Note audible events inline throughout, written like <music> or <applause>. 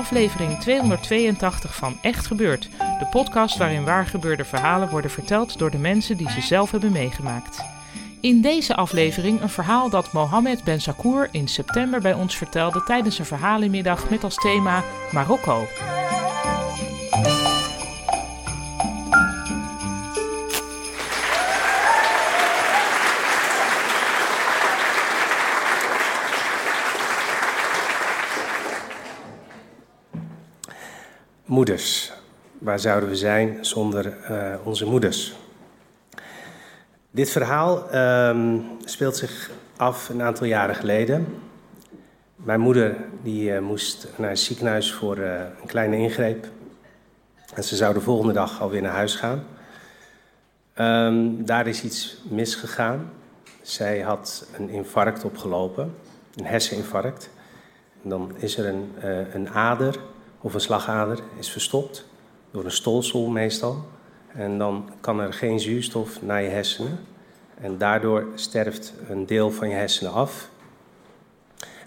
Aflevering 282 van Echt Gebeurd, de podcast waarin waargebeurde verhalen worden verteld door de mensen die ze zelf hebben meegemaakt. In deze aflevering een verhaal dat Mohammed Ben Sakour in september bij ons vertelde tijdens een verhalenmiddag met als thema Marokko. Moeders. Waar zouden we zijn zonder uh, onze moeders? Dit verhaal um, speelt zich af een aantal jaren geleden. Mijn moeder die, uh, moest naar het ziekenhuis voor uh, een kleine ingreep. En ze zou de volgende dag alweer naar huis gaan. Um, daar is iets misgegaan. Zij had een infarct opgelopen, een herseninfarct. En dan is er een, een ader of een slagader is verstopt door een stolsel meestal. En dan kan er geen zuurstof naar je hersenen. En daardoor sterft een deel van je hersenen af.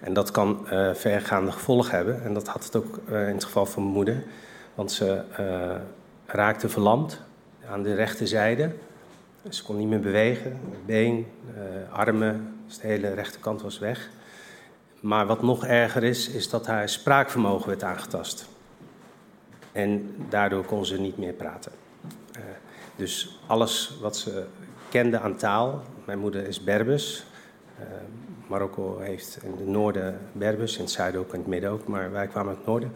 En dat kan uh, vergaande gevolgen hebben. En dat had het ook uh, in het geval van mijn moeder. Want ze uh, raakte verlamd aan de rechterzijde. Ze kon niet meer bewegen. Been, armen, dus de hele rechterkant was weg. Maar wat nog erger is, is dat haar spraakvermogen werd aangetast. En daardoor kon ze niet meer praten. Uh, dus alles wat ze kende aan taal. Mijn moeder is Berbers. Uh, Marokko heeft in het noorden Berbers, in het zuiden ook, in het midden ook, maar wij kwamen uit het noorden.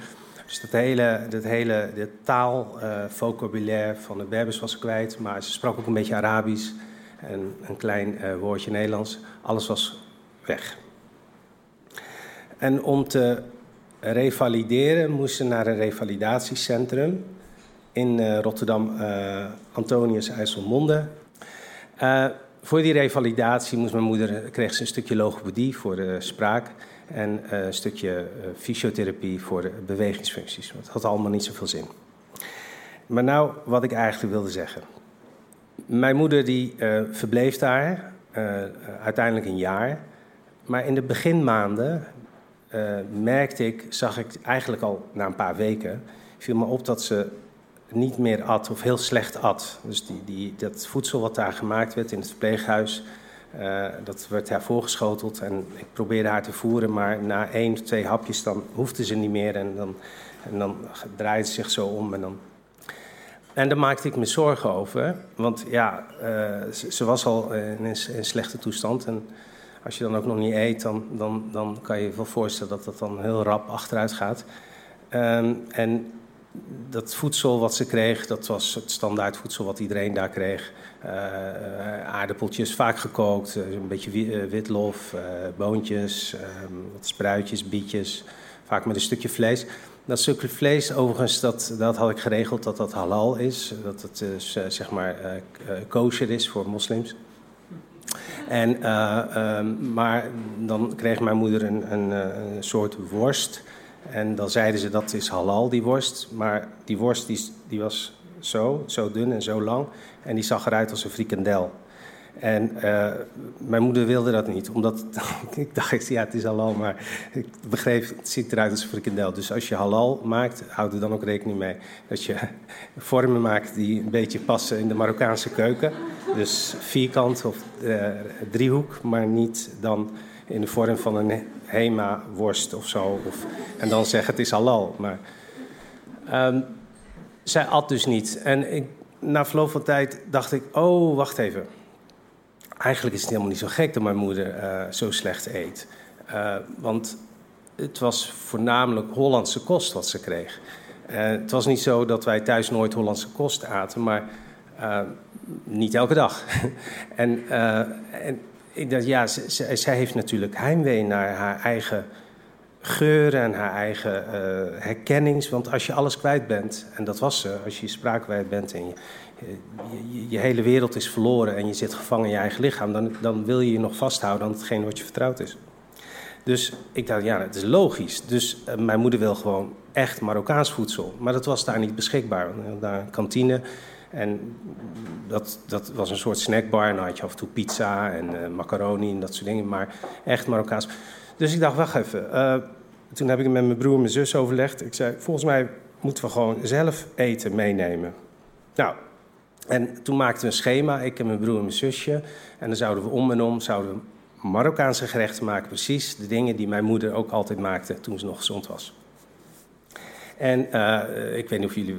Dus dat hele, dat hele de taalvocabulaire van de Berbers was kwijt, maar ze sprak ook een beetje Arabisch en een klein uh, woordje Nederlands. Alles was weg. En om te revalideren moesten ze naar een revalidatiecentrum in uh, Rotterdam, uh, Antonius IJsselmonde. Uh, voor die revalidatie moest mijn moeder, kreeg ze een stukje logopedie voor de spraak en een stukje fysiotherapie voor de bewegingsfuncties. Dat had allemaal niet zoveel zin. Maar nou, wat ik eigenlijk wilde zeggen. Mijn moeder die verbleef daar uiteindelijk een jaar. Maar in de beginmaanden uh, merkte ik, zag ik eigenlijk al na een paar weken, viel me op dat ze niet meer at of heel slecht at. Dus die, die, dat voedsel wat daar gemaakt werd in het verpleeghuis, uh, dat werd haar voorgeschoteld en ik probeerde haar te voeren, maar na één twee hapjes dan hoefde ze niet meer en dan, en dan draaide ze zich zo om en dan... En daar maakte ik me zorgen over, want ja, uh, ze, was al in in slechte toestand en als je dan ook nog niet eet, dan, dan, dan kan je je wel voorstellen dat dat dan heel rap achteruit gaat. Um, en dat voedsel wat ze kreeg, dat was het standaard voedsel wat iedereen daar kreeg. Uh, aardappeltjes, vaak gekookt, een beetje witlof, uh, boontjes, um, wat spruitjes, bietjes, vaak met een stukje vlees. Dat stukje vlees, overigens, dat, dat had ik geregeld dat dat halal is. Dat het dus, zeg maar kosher is voor moslims. En, uh, um, maar dan kreeg mijn moeder een, een, een, soort worst. En dan zeiden ze dat is halal, die worst. Maar die worst die, die was zo, zo dun en zo lang. En die zag eruit als een frikandel. En uh, mijn moeder wilde dat niet, omdat <laughs> ik dacht, ja, het is halal, maar ik begreep, het ziet eruit als een frikandel. Dus als je halal maakt, houd er dan ook rekening mee dat je <laughs> vormen maakt die een beetje passen in de Marokkaanse keuken. Dus vierkant of uh, driehoek, maar niet dan in de vorm van een hema-worst of zo. Of, en dan zeggen het is halal. Maar um, zij at dus niet. En ik, na verloop van tijd dacht ik, oh, wacht even eigenlijk is het helemaal niet zo gek dat mijn moeder uh, zo slecht eet. Uh, want het was voornamelijk Hollandse kost wat ze kreeg. het was niet zo dat wij thuis nooit Hollandse kost aten, maar niet elke dag. <laughs> en, en ik dacht, ja, zij heeft natuurlijk heimwee naar haar eigen geuren en haar eigen uh, herkennings. Want als je alles kwijt bent, en dat was ze, als je je spraak kwijt bent en je, je, hele wereld is verloren en je zit gevangen in je eigen lichaam, dan, dan wil je je nog vasthouden aan hetgeen wat je vertrouwd is. Dus ik dacht, ja, het is logisch. Dus uh, mijn moeder wil gewoon echt Marokkaans voedsel. Maar dat was daar niet beschikbaar. Daar een kantine. En dat, dat was een soort snackbar. En dan had je af en toe pizza en uh, macaroni en dat soort dingen. Maar echt Marokkaans. Dus ik dacht, wacht even. Uh, toen heb ik met mijn broer en mijn zus overlegd. Ik zei, volgens mij moeten we gewoon zelf eten meenemen. Nou, en toen maakten we een schema, ik en mijn broer en mijn zusje. En dan zouden we om en om zouden Marokkaanse gerechten maken. Precies de dingen die mijn moeder ook altijd maakte toen ze nog gezond was. En uh, ik weet niet of jullie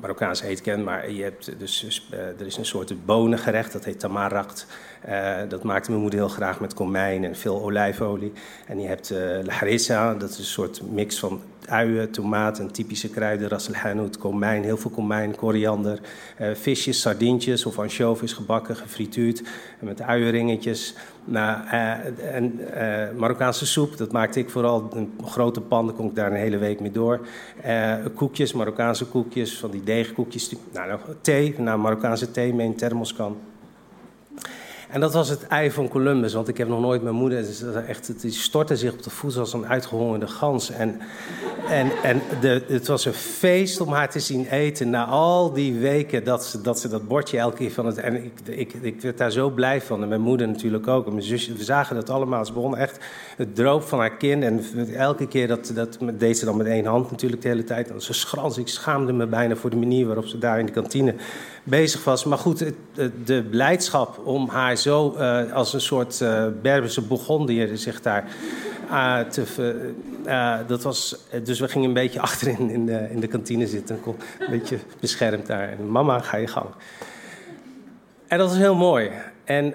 Marokkaans eten kennen, maar je hebt dus, uh, er is een soort bonengerecht, dat heet tamarakt. Uh, dat maakte mijn moeder heel graag met komijn en veel olijfolie. En je hebt uh, harissa, dat is een soort mix van uien, tomaat en typische kruiden, ras komijn, heel veel komijn, koriander, uh, visjes, sardientjes of anchovies gebakken, gefrituurd met uienringetjes. Nou, uh, en uh, Marokkaanse soep, dat maakte ik vooral een grote pan, daar kon ik daar een hele week mee door. koekjes, Marokkaanse koekjes, van die deegkoekjes. Nou, thee, nou, Marokkaanse thee mee in thermoskan. En dat was het ei van Columbus, want ik heb nog nooit mijn moeder... Dus echt, het stortte zich op de voet als een uitgehongerde gans. En, en, en de, het was een feest om haar te zien eten na al die weken dat ze dat, ze dat bordje elke keer van het... En ik, ik, ik werd daar zo blij van, en mijn moeder natuurlijk ook. En mijn zusje, we zagen dat allemaal. Ze begon echt het droop van haar kind. En elke keer dat, dat deed ze dan met één hand natuurlijk de hele tijd. Ze schrans, ik schaamde me bijna voor de manier waarop ze daar in de kantine bezig was. Maar goed, de blijdschap om haar zo uh, als een soort uh, Berberse Bourgondier zich daar uh, te... dat was, dus we gingen een beetje <laughs> achterin in de, in de kantine zitten. Een beetje beschermd daar. En mama, ga je gang. En dat was heel mooi. En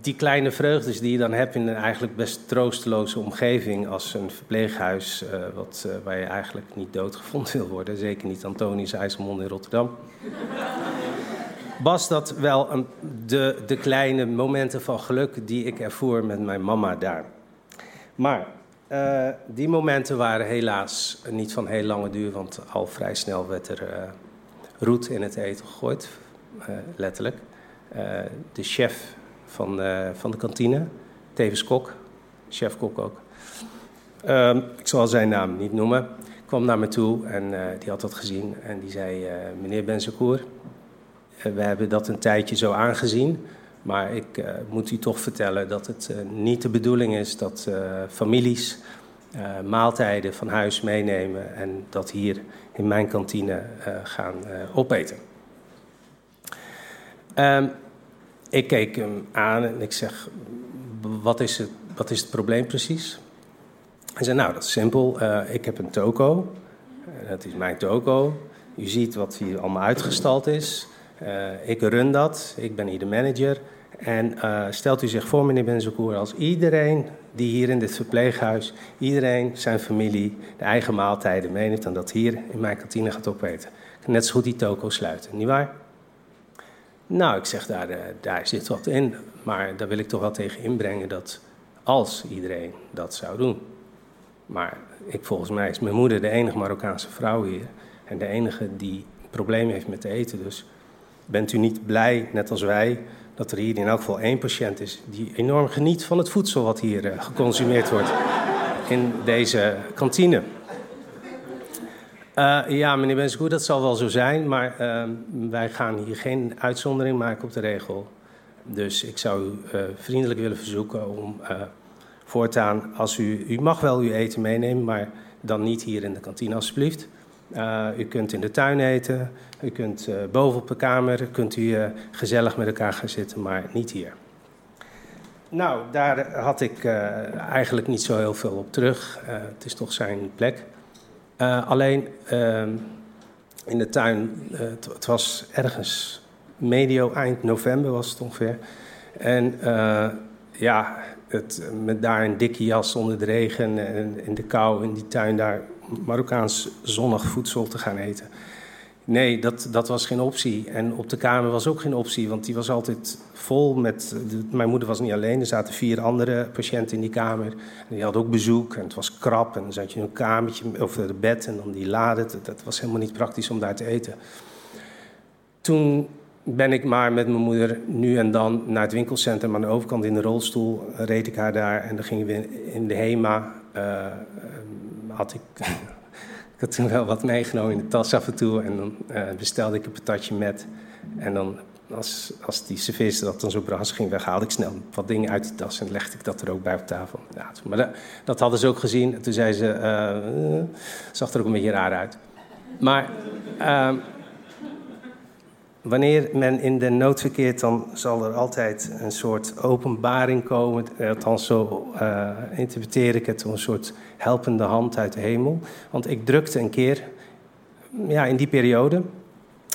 die kleine vreugdes die je dan hebt in een eigenlijk best troosteloze omgeving... als een verpleeghuis wat, waar je eigenlijk niet doodgevonden wil worden. Zeker niet Antonius IJsselmond in Rotterdam was dat wel een, de, de kleine momenten van geluk die ik ervoer met mijn mama daar. Maar uh, die momenten waren helaas niet van heel lange duur, want al vrij snel werd er uh, roet in het eten gegooid, uh, letterlijk. de chef van, van de kantine, tevens kok, chef-kok ook. Ehm, ik zal zijn naam niet noemen, kwam naar me toe en die had dat gezien en die zei: Meneer Benzekoer, eh, we hebben dat een tijdje zo aangezien. Maar ik uh, moet u toch vertellen dat het uh, niet de bedoeling is dat families maaltijden van huis meenemen en dat hier in mijn kantine gaan opeten. Um, ik keek hem aan en ik zeg: wat is het, wat is het probleem precies? Hij zei: Nou, dat is simpel. ik heb een toko. dat is mijn toko. U ziet wat hier allemaal uitgestald is. Uh, ik run dat, ik ben hier de manager. En uh, stelt u zich voor, meneer Benzokoer, als iedereen die hier in dit verpleeghuis, iedereen zijn familie de eigen maaltijden meeneemt en dat hier in mijn kantine gaat opeten. Net zo goed die toko sluiten, nietwaar? Nou, ik zeg, daar, uh, daar zit wat in. Maar daar wil ik toch wel tegen inbrengen dat als iedereen dat zou doen. Maar ik, volgens mij is mijn moeder de enige Marokkaanse vrouw hier. En de enige die problemen heeft met eten. Dus Bent u niet blij, net als wij, dat er hier in elk geval één patiënt is die enorm geniet van het voedsel wat hier uh, geconsumeerd wordt in deze kantine? Uh, ja, meneer Benskoe, dat zal wel zo zijn, maar uh, wij gaan hier geen uitzondering maken op de regel. Dus ik zou u vriendelijk willen verzoeken om voortaan, als u, u mag wel uw eten meenemen, maar dan niet hier in de kantine alsjeblieft. Uh, u kunt in de tuin eten, u kunt uh, boven op de kamer, kunt u uh, gezellig met elkaar gaan zitten, maar niet hier. Nou, daar had ik eigenlijk niet zo heel veel op terug. het is toch zijn plek. alleen ehm, in de tuin, het, was ergens medio, eind november was het ongeveer. En ja, het, met daar een dikke jas onder de regen en in de kou in die tuin daar Marokkaans zonnig voedsel te gaan eten. Nee, dat, dat was geen optie. En op de kamer was ook geen optie, want die was altijd vol met. mijn moeder was niet alleen, er zaten vier andere patiënten in die kamer. En die hadden ook bezoek en het was krap. En dan zat je in een kamertje of het bed en dan die lade. Dat, was helemaal niet praktisch om daar te eten. Toen ben ik maar met mijn moeder nu en dan naar het winkelcentrum aan de overkant in de rolstoel. Reed ik haar daar en dan gingen we in de HEMA. Uh, had ik <laughs> ik had toen wel wat meegenomen in de tas af en toe. En dan uh, bestelde ik een patatje met. En dan, als, als die serveerster dat dan zo bras ging weg, haalde ik snel wat dingen uit die tas en legde ik dat er ook bij op tafel. Maar dat, hadden ze ook gezien. En toen zei ze, uh, zag er ook een beetje raar uit. Maar uh, wanneer men in de nood verkeert, dan zal er altijd een soort openbaring komen. Althans, zo uh, interpreteer ik het, een soort helpende hand uit de hemel. Want ik drukte een keer, ja, in die periode,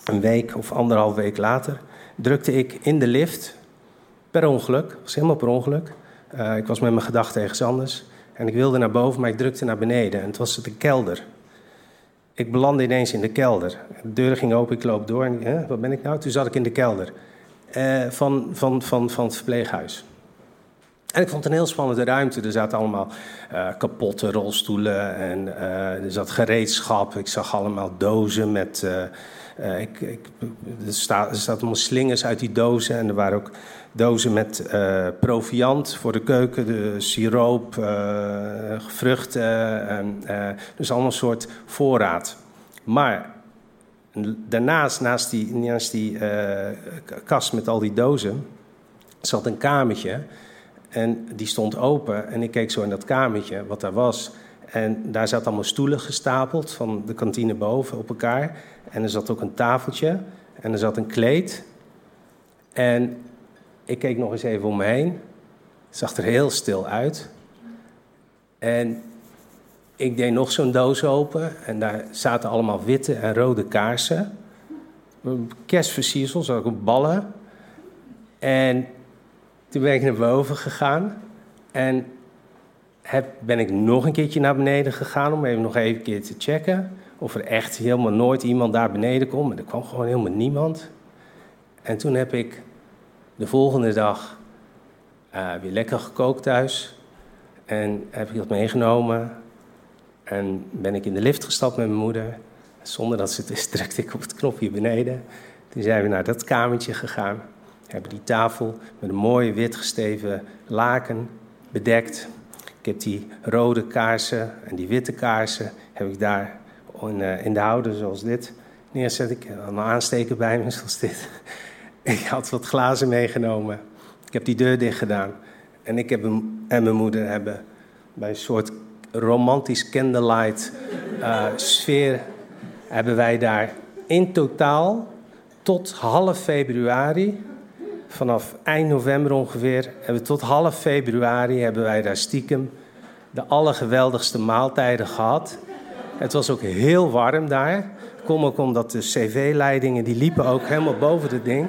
een week of anderhalf week later, drukte ik in de lift, per ongeluk, was helemaal per ongeluk. Uh, ik was met mijn gedachten ergens anders. En ik wilde naar boven, maar ik drukte naar beneden. En het was de kelder. Ik belandde ineens in de kelder. De deur ging open, ik loop door. En, hè, wat ben ik nou? Toen zat ik in de kelder uh, van, van, van, van het verpleeghuis. En ik vond het een heel spannende ruimte. Er zaten allemaal uh, kapotte rolstoelen en uh, er zat gereedschap. Ik zag allemaal dozen met. Uh, ik, ik, er, sta, er zaten allemaal slingers uit die dozen en er waren ook dozen met proviand voor de keuken, de siroop, vruchten. dus allemaal soort voorraad. Maar daarnaast, naast die, naast die kast met al die dozen, zat een kamertje. En die stond open en ik keek zo in dat kamertje wat daar was. En daar zaten allemaal stoelen gestapeld van de kantine boven op elkaar. En er zat ook een tafeltje en er zat een kleed. En ik keek nog eens even om me heen. Het zag er heel stil uit. En ik deed nog zo'n doos open en daar zaten allemaal witte en rode kaarsen. Kerstversiersels, ook ballen. En toen ben ik naar boven gegaan en heb, ben ik nog een keertje naar beneden gegaan om even nog even een keer te checken of er echt helemaal nooit iemand daar beneden komt. Maar er kwam gewoon helemaal niemand. En toen heb ik de volgende dag uh, weer lekker gekookt thuis. En heb ik dat meegenomen. En ben ik in de lift gestapt met mijn moeder. Zonder dat ze het <laughs> drukte ik op het knopje beneden. Toen zijn we naar dat kamertje gegaan hebben die tafel met een mooie wit gesteven laken bedekt. Ik heb die rode kaarsen en die witte kaarsen heb ik daar in, uh, in de houder zoals dit neerzet. Ik heb een aansteker bij me <laughs> zoals dit. Ik had wat glazen meegenomen. Ik heb die deur dicht gedaan. En ik heb hem, en mijn moeder hebben bij een soort romantisch candlelight uh, sfeer... hebben wij daar in totaal tot half februari vanaf eind november ongeveer, hebben tot half februari hebben wij daar stiekem de allergeweldigste maaltijden gehad. Het was ook heel warm daar. Kom ook omdat de cv-leidingen die liepen ook helemaal boven het ding.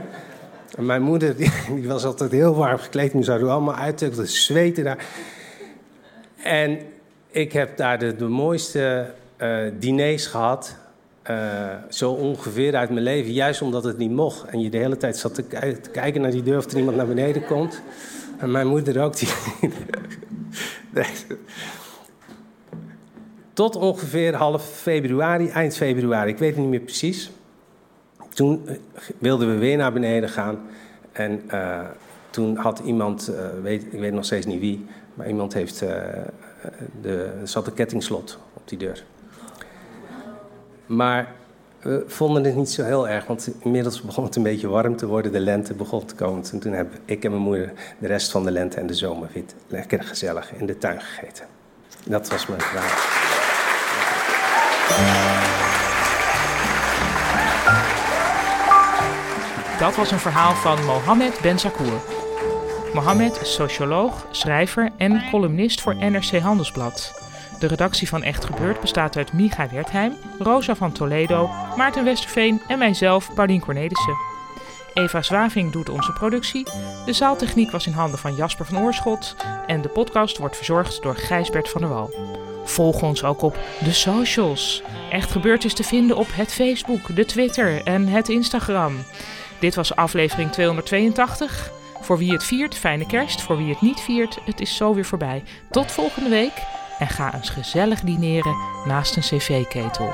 En mijn moeder <laughs> die, was altijd heel warm gekleed. Nu zouden we allemaal uit te zweten daar. En ik heb daar de, de mooiste uh, diners gehad. Uh, zo ongeveer uit mijn leven, juist omdat het niet mocht. En je de hele tijd zat te, kijken naar die deur of er iemand naar beneden komt. En mijn moeder ook. Die <laughs> Tot ongeveer half februari, eind februari, ik weet het niet meer precies. Toen wilden we weer naar beneden gaan. En uh, toen had iemand, weet, ik weet nog steeds niet wie, maar iemand heeft, de, zat kettingslot op die deur. Maar we vonden het niet zo heel erg, want inmiddels begon het een beetje warm te worden. De lente begon te komen. En toen heb ik en mijn moeder de rest van de lente en de zomer lekker gezellig in de tuin gegeten. Dat was mijn vraag. Dat was een verhaal van Mohamed Ben Sakour. Mohamed is socioloog, schrijver en columnist voor NRC Handelsblad. De redactie van Echt Gebeurd bestaat uit Micha Wertheim, Rosa van Toledo, Maarten Westerveen en mijzelf, Paulien Cornelissen. Eva Zwaving doet onze productie. De zaaltechniek was in handen van Jasper van Oorschot. En de podcast wordt verzorgd door Gijsbert van der Wal. Volg ons ook op de socials. Echt Gebeurd is te vinden op het Facebook, de Twitter en het Instagram. Dit was aflevering 282. Voor wie het viert, fijne kerst. Voor wie het niet viert, het is zo weer voorbij. Tot volgende week en ga eens gezellig dineren naast een cv-ketel.